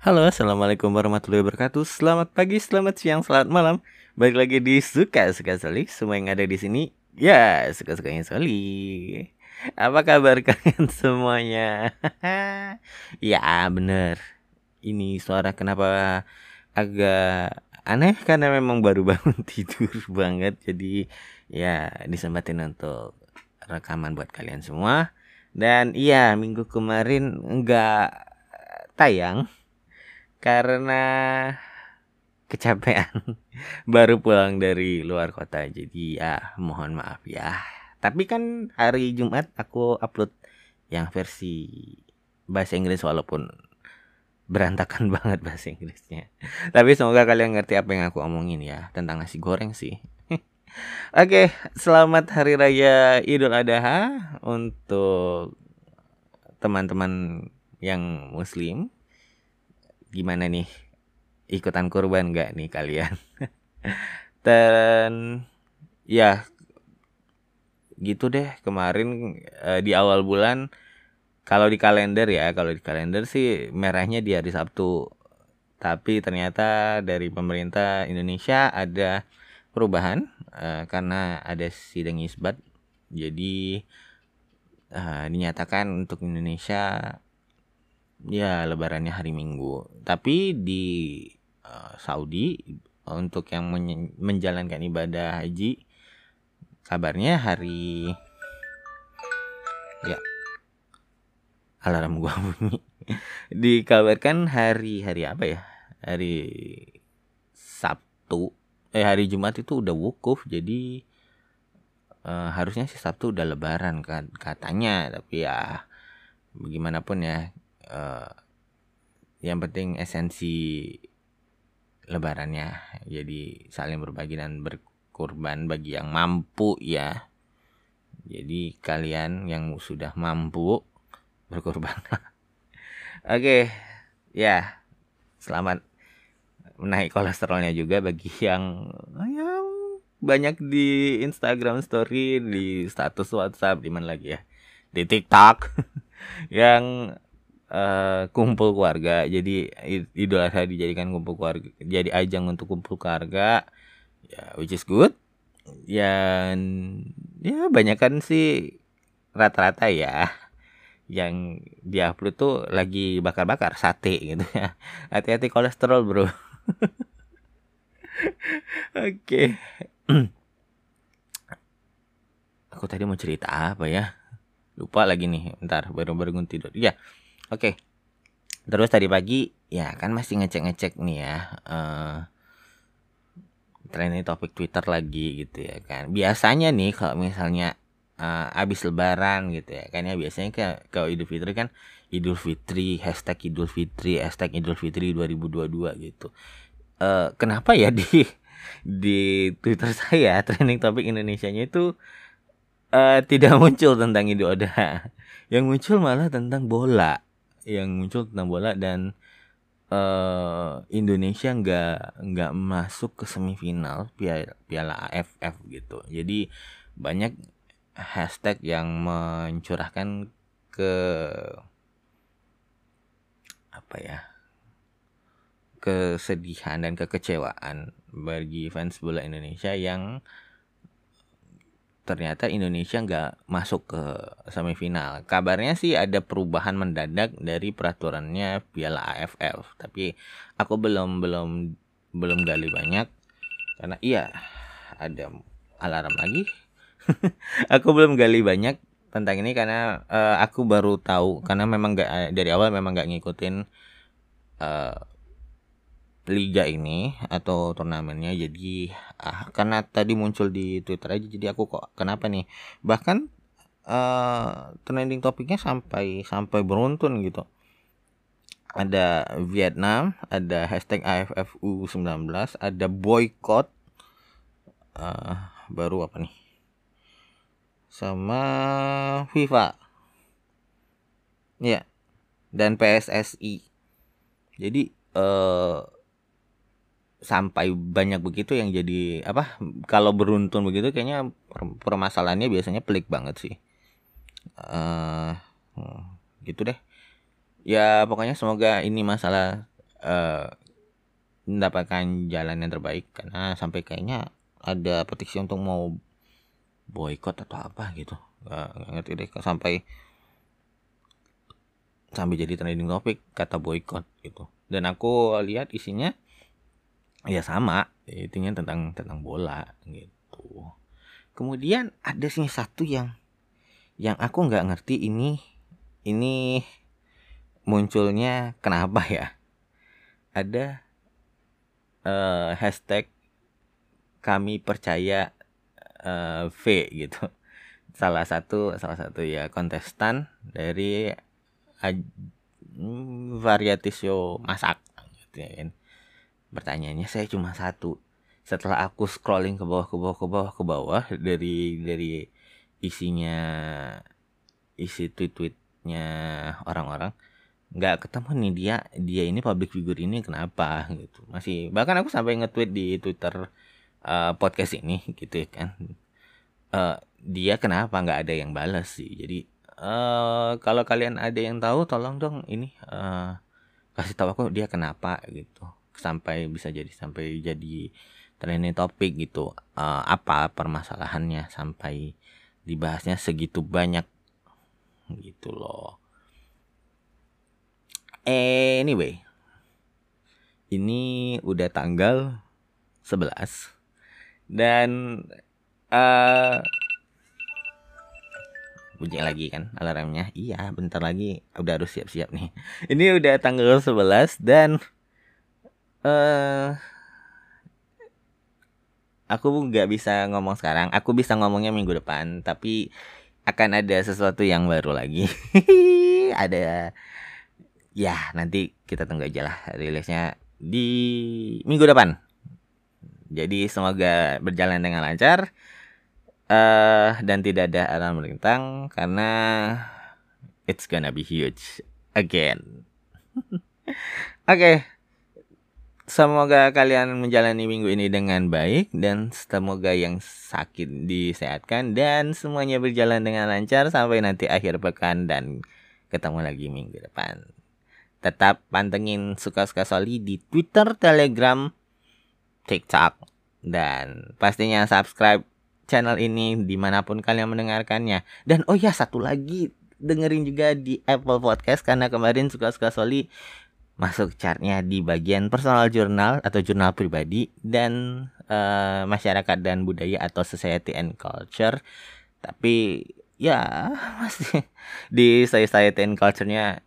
Halo, assalamualaikum warahmatullahi wabarakatuh. Selamat pagi, selamat siang, selamat malam. Balik lagi di suka suka sekali. Semua yang ada di sini, ya suka sukanya sekali. Apa kabar kalian semuanya? ya bener. Ini suara kenapa agak aneh karena memang baru bangun tidur banget. Jadi ya disempatin untuk rekaman buat kalian semua. Dan iya minggu kemarin enggak tayang karena kecapean. Baru pulang dari luar kota jadi ya mohon maaf ya. Tapi kan hari Jumat aku upload yang versi bahasa Inggris walaupun berantakan banget bahasa Inggrisnya. Tapi semoga kalian ngerti apa yang aku omongin ya tentang nasi goreng sih. Oke, selamat hari raya Idul Adha untuk teman-teman yang muslim gimana nih? Ikutan kurban nggak nih kalian? Dan ya gitu deh. Kemarin uh, di awal bulan kalau di kalender ya kalau di kalender sih merahnya di hari Sabtu. Tapi ternyata dari pemerintah Indonesia ada perubahan uh, karena ada sidang isbat. Jadi uh, dinyatakan untuk Indonesia ya lebarannya hari Minggu. Tapi di uh, Saudi untuk yang men menjalankan ibadah haji kabarnya hari ya alarm gua bunyi. Dikabarkan hari hari apa ya? Hari Sabtu. Eh hari Jumat itu udah wukuf jadi uh, harusnya sih Sabtu udah lebaran kan katanya. Tapi ya bagaimanapun ya uh, yang penting esensi lebarannya jadi saling berbagi dan berkorban bagi yang mampu ya. Jadi kalian yang sudah mampu berkorban. Oke okay. ya selamat menaik kolesterolnya juga bagi yang yang banyak di Instagram story di status WhatsApp di mana lagi ya? Di TikTok. Yang uh, kumpul keluarga. Jadi Idul Adha dijadikan kumpul keluarga jadi ajang untuk kumpul keluarga. Ya which is good. Ya ya banyak kan sih rata-rata ya. Yang diupload tuh lagi bakar-bakar sate gitu ya. Hati-hati kolesterol bro. Oke. Aku tadi mau cerita apa ya? Lupa lagi nih ntar baru baru tidur ya Oke. Terus tadi pagi ya kan masih ngecek-ngecek nih ya. Uh, trending topik Twitter lagi gitu ya kan. Biasanya nih kalau misalnya uh, abis lebaran gitu ya kan ya biasanya kayak kalau Idul Fitri kan Idul Fitri hashtag Idul Fitri hashtag Idul Fitri 2022 gitu. Uh, kenapa ya di di Twitter saya trending topik Indonesia-nya itu uh, tidak muncul tentang Idul Adha. Yang muncul malah tentang bola yang muncul tentang bola dan uh, Indonesia nggak nggak masuk ke semifinal piala, piala AFF gitu. Jadi banyak hashtag yang mencurahkan ke apa ya kesedihan dan kekecewaan bagi fans bola Indonesia yang ternyata Indonesia nggak masuk ke semifinal. Kabarnya sih ada perubahan mendadak dari peraturannya Piala AFF, tapi aku belum belum belum gali banyak karena iya ada alarm lagi. aku belum gali banyak tentang ini karena uh, aku baru tahu karena memang nggak dari awal memang nggak ngikutin uh, liga ini atau turnamennya jadi ah, karena tadi muncul di Twitter aja jadi aku kok kenapa nih? Bahkan uh, trending topiknya sampai sampai beruntun gitu. Ada Vietnam ada hashtag AFFU 19 ada boycott uh, baru apa nih? Sama FIFA. Ya dan PSSI jadi uh, sampai banyak begitu yang jadi apa kalau beruntun begitu kayaknya permasalahannya biasanya pelik banget sih. Uh, gitu deh. Ya pokoknya semoga ini masalah uh, mendapatkan jalan yang terbaik. Karena sampai kayaknya ada petisi untuk mau boykot atau apa gitu. Nggak ngerti deh sampai sampai jadi trending topik kata boykot gitu. Dan aku lihat isinya ya sama. Intinya tentang tentang bola gitu. Kemudian ada sih satu yang yang aku nggak ngerti ini ini munculnya kenapa ya? Ada uh, hashtag kami percaya uh, V gitu. Salah satu salah satu ya kontestan dari mm, variety show masak gitu ya kan pertanyaannya saya cuma satu. Setelah aku scrolling ke bawah ke bawah ke bawah ke bawah dari dari isinya isi tweet-tweetnya orang-orang nggak ketemu nih dia dia ini public figure ini kenapa gitu. Masih bahkan aku sampai nge-tweet di Twitter uh, podcast ini gitu ya kan. Uh, dia kenapa nggak ada yang balas sih? Jadi uh, kalau kalian ada yang tahu tolong dong ini uh, kasih tahu aku dia kenapa gitu sampai bisa jadi sampai jadi trending topik gitu. Uh, apa permasalahannya sampai dibahasnya segitu banyak? Gitu loh. Anyway ini udah tanggal 11 dan uh, bunyi lagi kan alarmnya? Iya bentar lagi. Udah harus siap-siap nih. Ini udah tanggal 11 dan uh, aku nggak bisa ngomong sekarang. Aku bisa ngomongnya minggu depan tapi akan ada sesuatu yang baru lagi. Ada ya nanti kita tunggu aja lah rilisnya di minggu depan. Jadi semoga berjalan dengan lancar uh, dan tidak ada alarm melintang karena it's gonna be huge again. Oke okay. Semoga kalian menjalani minggu ini dengan baik dan semoga yang sakit disehatkan dan semuanya berjalan dengan lancar sampai nanti akhir pekan dan ketemu lagi minggu depan. Tetap pantengin suka-suka Soli di Twitter, Telegram, TikTok dan pastinya subscribe channel ini di mana pun kalian mendengarkannya. Dan oh ya satu lagi dengerin juga di Apple Podcast karena kemarin suka-suka Soli masuk chartnya di bagian personal journal atau jurnal pribadi dan uh, masyarakat dan budaya atau society and culture. Tapi ya masih di society and culture-nya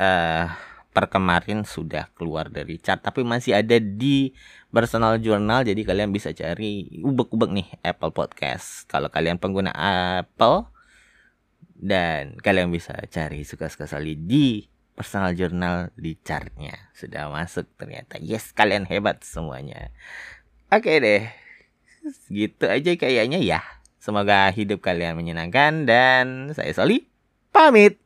uh, per kemarin sudah keluar dari chart tapi masih ada di personal journal. Jadi kalian bisa cari ubek-ubek nih Apple Podcast. Kalau kalian pengguna Apple dan kalian bisa cari suka-suka sali di personal journal di chartnya sudah masuk ternyata. Yes kalian hebat semuanya. Oke deh. Gitu aja kayaknya ya. Semoga hidup kalian menyenangkan dan saya Soli pamit